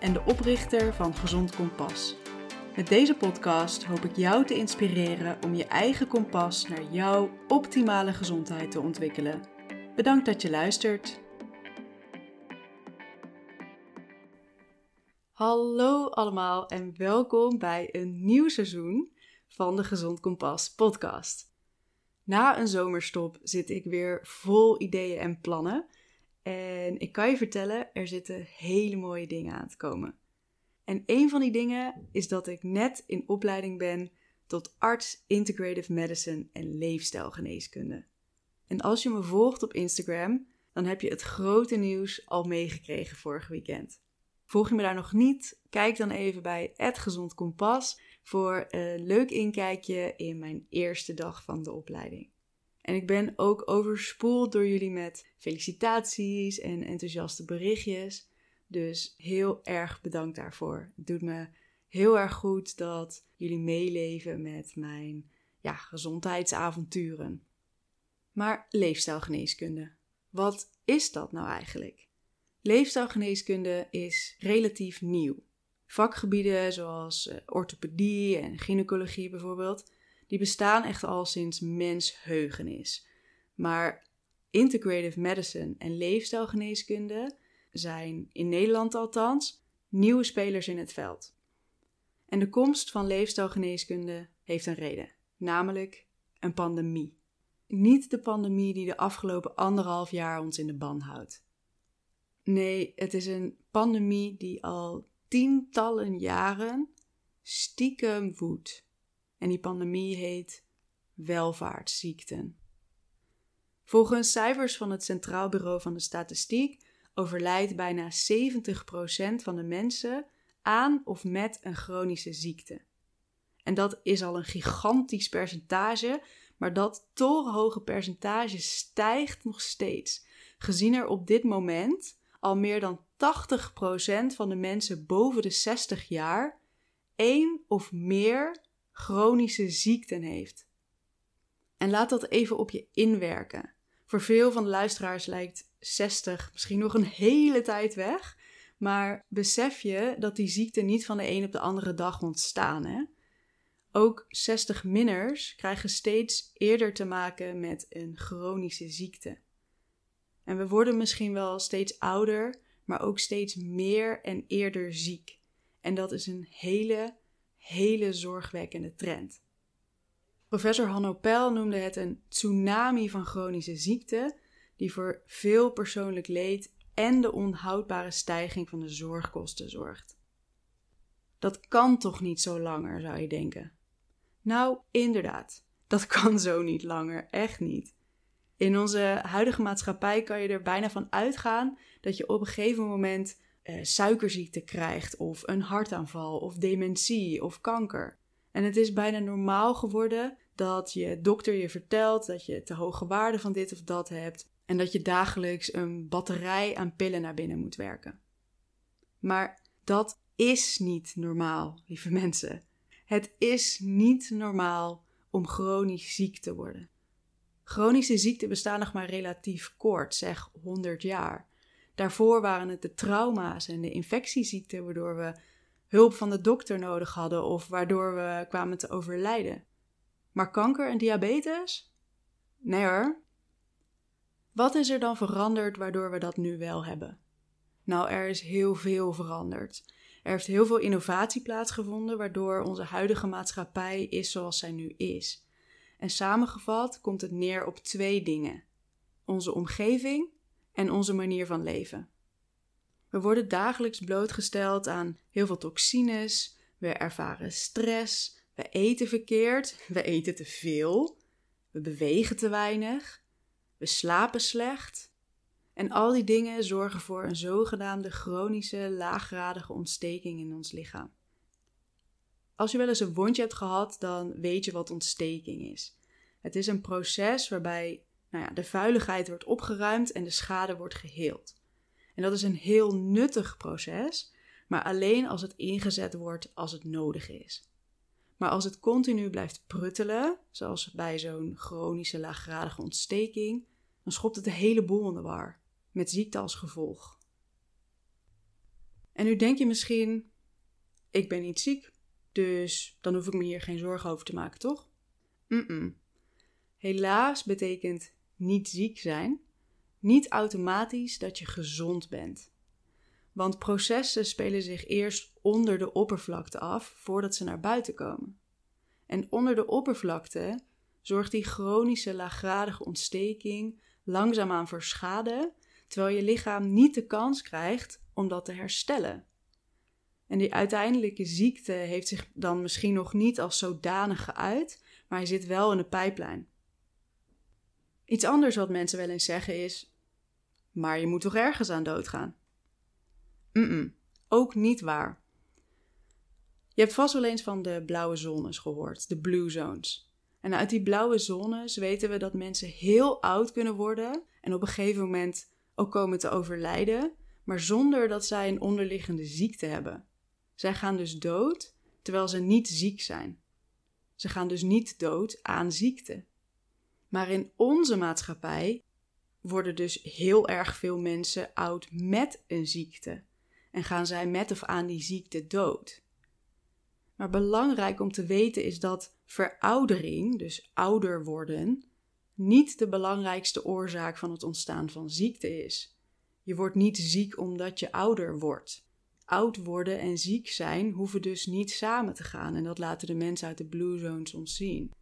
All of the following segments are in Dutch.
en de oprichter van Gezond Kompas. Met deze podcast hoop ik jou te inspireren om je eigen kompas naar jouw optimale gezondheid te ontwikkelen. Bedankt dat je luistert. Hallo allemaal en welkom bij een nieuw seizoen van de Gezond Kompas podcast. Na een zomerstop zit ik weer vol ideeën en plannen. En ik kan je vertellen, er zitten hele mooie dingen aan te komen. En een van die dingen is dat ik net in opleiding ben tot arts integrative medicine en leefstijlgeneeskunde. En als je me volgt op Instagram, dan heb je het grote nieuws al meegekregen vorig weekend. Volg je me daar nog niet? Kijk dan even bij Het Gezond Kompas voor een leuk inkijkje in mijn eerste dag van de opleiding. En ik ben ook overspoeld door jullie met felicitaties en enthousiaste berichtjes. Dus heel erg bedankt daarvoor. Het doet me heel erg goed dat jullie meeleven met mijn ja, gezondheidsavonturen. Maar leefstijlgeneeskunde. Wat is dat nou eigenlijk? Leefstijlgeneeskunde is relatief nieuw. Vakgebieden zoals eh, orthopedie en gynaecologie bijvoorbeeld, die bestaan echt al sinds mensheugenis. Maar integrative medicine en leefstijlgeneeskunde zijn, in Nederland althans, nieuwe spelers in het veld. En de komst van leefstijlgeneeskunde heeft een reden, namelijk een pandemie. Niet de pandemie die de afgelopen anderhalf jaar ons in de ban houdt. Nee, het is een pandemie die al tientallen jaren stiekem woedt. En die pandemie heet welvaartsziekten. Volgens cijfers van het Centraal Bureau van de Statistiek overlijdt bijna 70% van de mensen aan of met een chronische ziekte. En dat is al een gigantisch percentage, maar dat torenhoge percentage stijgt nog steeds, gezien er op dit moment al meer dan 80% van de mensen boven de 60 jaar één of meer chronische ziekten heeft. En laat dat even op je inwerken. Voor veel van de luisteraars lijkt 60 misschien nog een hele tijd weg. Maar besef je dat die ziekten niet van de een op de andere dag ontstaan. Hè? Ook 60-minners krijgen steeds eerder te maken met een chronische ziekte. En we worden misschien wel steeds ouder, maar ook steeds meer en eerder ziek. En dat is een hele, hele zorgwekkende trend. Professor Hanno Pel noemde het een tsunami van chronische ziekten, die voor veel persoonlijk leed en de onhoudbare stijging van de zorgkosten zorgt. Dat kan toch niet zo langer, zou je denken? Nou, inderdaad, dat kan zo niet langer, echt niet. In onze huidige maatschappij kan je er bijna van uitgaan dat je op een gegeven moment eh, suikerziekte krijgt, of een hartaanval, of dementie, of kanker. En het is bijna normaal geworden dat je dokter je vertelt dat je te hoge waarden van dit of dat hebt en dat je dagelijks een batterij aan pillen naar binnen moet werken. Maar dat is niet normaal, lieve mensen. Het is niet normaal om chronisch ziek te worden. Chronische ziekten bestaan nog maar relatief kort, zeg 100 jaar. Daarvoor waren het de trauma's en de infectieziekten waardoor we hulp van de dokter nodig hadden of waardoor we kwamen te overlijden. Maar kanker en diabetes? Nee hoor. Wat is er dan veranderd waardoor we dat nu wel hebben? Nou, er is heel veel veranderd. Er heeft heel veel innovatie plaatsgevonden, waardoor onze huidige maatschappij is zoals zij nu is. En samengevat komt het neer op twee dingen: onze omgeving en onze manier van leven. We worden dagelijks blootgesteld aan heel veel toxines, we ervaren stress, we eten verkeerd, we eten te veel, we bewegen te weinig, we slapen slecht. En al die dingen zorgen voor een zogenaamde chronische laaggradige ontsteking in ons lichaam. Als je wel eens een wondje hebt gehad, dan weet je wat ontsteking is. Het is een proces waarbij nou ja, de vuiligheid wordt opgeruimd en de schade wordt geheeld. En dat is een heel nuttig proces, maar alleen als het ingezet wordt als het nodig is. Maar als het continu blijft pruttelen, zoals bij zo'n chronische laaggradige ontsteking, dan schopt het de hele boel in de war, met ziekte als gevolg. En nu denk je misschien: ik ben niet ziek, dus dan hoef ik me hier geen zorgen over te maken, toch? Helaas betekent niet ziek zijn niet automatisch dat je gezond bent. Want processen spelen zich eerst onder de oppervlakte af voordat ze naar buiten komen. En onder de oppervlakte zorgt die chronische laaggradige ontsteking langzaamaan voor schade, terwijl je lichaam niet de kans krijgt om dat te herstellen. En die uiteindelijke ziekte heeft zich dan misschien nog niet als zodanig geuit, maar hij zit wel in de pijplijn. Iets anders wat mensen wel eens zeggen is: Maar je moet toch ergens aan doodgaan? Mm, ook niet waar. Je hebt vast wel eens van de blauwe zones gehoord, de blue zones. En uit die blauwe zones weten we dat mensen heel oud kunnen worden en op een gegeven moment ook komen te overlijden, maar zonder dat zij een onderliggende ziekte hebben. Zij gaan dus dood terwijl ze niet ziek zijn. Ze gaan dus niet dood aan ziekte. Maar in onze maatschappij worden dus heel erg veel mensen oud met een ziekte en gaan zij met of aan die ziekte dood. Maar belangrijk om te weten is dat veroudering, dus ouder worden, niet de belangrijkste oorzaak van het ontstaan van ziekte is. Je wordt niet ziek omdat je ouder wordt. Oud worden en ziek zijn hoeven dus niet samen te gaan en dat laten de mensen uit de Blue Zones ons zien.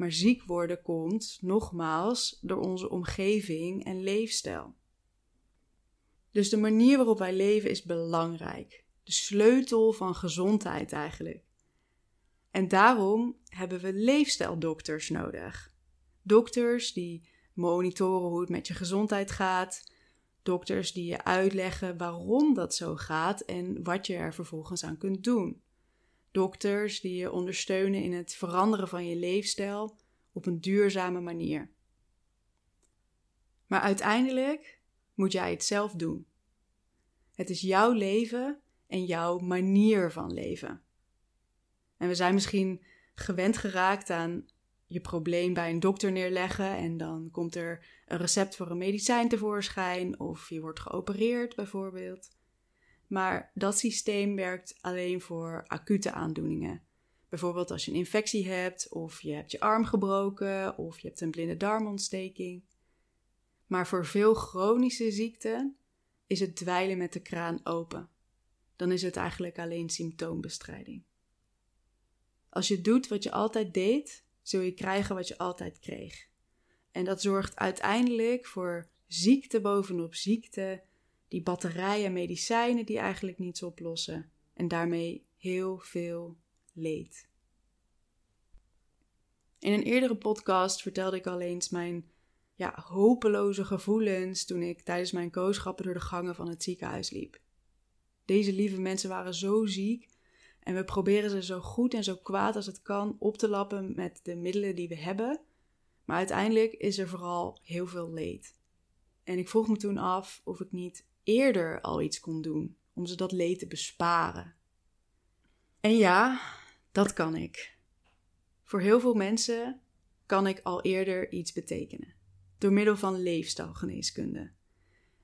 Maar ziek worden komt, nogmaals, door onze omgeving en leefstijl. Dus de manier waarop wij leven is belangrijk. De sleutel van gezondheid eigenlijk. En daarom hebben we leefstijldokters nodig. Dokters die monitoren hoe het met je gezondheid gaat. Dokters die je uitleggen waarom dat zo gaat en wat je er vervolgens aan kunt doen. Dokters die je ondersteunen in het veranderen van je leefstijl op een duurzame manier. Maar uiteindelijk moet jij het zelf doen. Het is jouw leven en jouw manier van leven. En we zijn misschien gewend geraakt aan je probleem bij een dokter neerleggen en dan komt er een recept voor een medicijn tevoorschijn of je wordt geopereerd bijvoorbeeld. Maar dat systeem werkt alleen voor acute aandoeningen. Bijvoorbeeld als je een infectie hebt, of je hebt je arm gebroken, of je hebt een blinde darmontsteking. Maar voor veel chronische ziekten is het dweilen met de kraan open. Dan is het eigenlijk alleen symptoombestrijding. Als je doet wat je altijd deed, zul je krijgen wat je altijd kreeg. En dat zorgt uiteindelijk voor ziekte bovenop ziekte, die batterijen medicijnen die eigenlijk niets oplossen en daarmee heel veel leed. In een eerdere podcast vertelde ik al eens mijn ja, hopeloze gevoelens toen ik tijdens mijn kooschappen door de gangen van het ziekenhuis liep. Deze lieve mensen waren zo ziek en we proberen ze zo goed en zo kwaad als het kan op te lappen met de middelen die we hebben. Maar uiteindelijk is er vooral heel veel leed. En ik vroeg me toen af of ik niet eerder al iets kon doen om ze dat leed te besparen. En ja, dat kan ik. Voor heel veel mensen kan ik al eerder iets betekenen. Door middel van leefstijlgeneeskunde.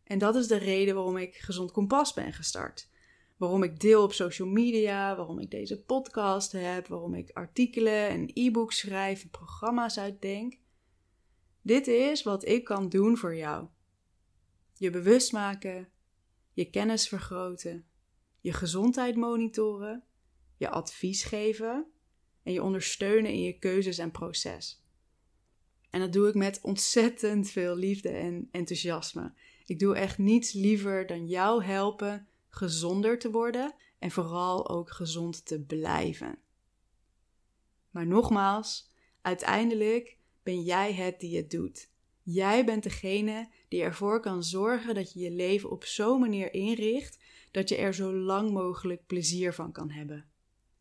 En dat is de reden waarom ik Gezond Kompas ben gestart. Waarom ik deel op social media, waarom ik deze podcast heb, waarom ik artikelen en e-books schrijf en programma's uitdenk. Dit is wat ik kan doen voor jou. Je bewust maken, je kennis vergroten, je gezondheid monitoren, je advies geven en je ondersteunen in je keuzes en proces. En dat doe ik met ontzettend veel liefde en enthousiasme. Ik doe echt niets liever dan jou helpen gezonder te worden en vooral ook gezond te blijven. Maar nogmaals, uiteindelijk ben jij het die het doet. Jij bent degene die ervoor kan zorgen dat je je leven op zo'n manier inricht dat je er zo lang mogelijk plezier van kan hebben.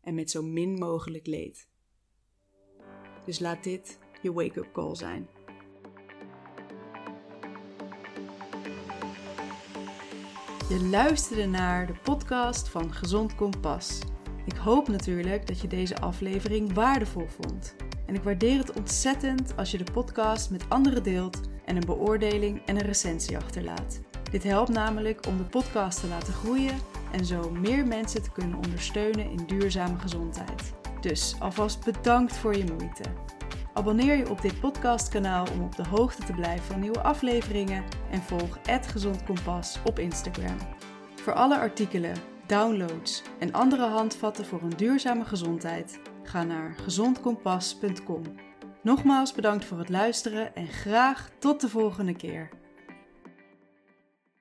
En met zo min mogelijk leed. Dus laat dit je wake-up call zijn. Je luisterde naar de podcast van Gezond Kompas. Ik hoop natuurlijk dat je deze aflevering waardevol vond. En ik waardeer het ontzettend als je de podcast met anderen deelt en een beoordeling en een recensie achterlaat. Dit helpt namelijk om de podcast te laten groeien en zo meer mensen te kunnen ondersteunen in duurzame gezondheid. Dus alvast bedankt voor je moeite. Abonneer je op dit podcastkanaal om op de hoogte te blijven van nieuwe afleveringen en volg Gezond Kompas op Instagram. Voor alle artikelen, downloads en andere handvatten voor een duurzame gezondheid, ga naar gezondkompas.com. Nogmaals bedankt voor het luisteren en graag tot de volgende keer.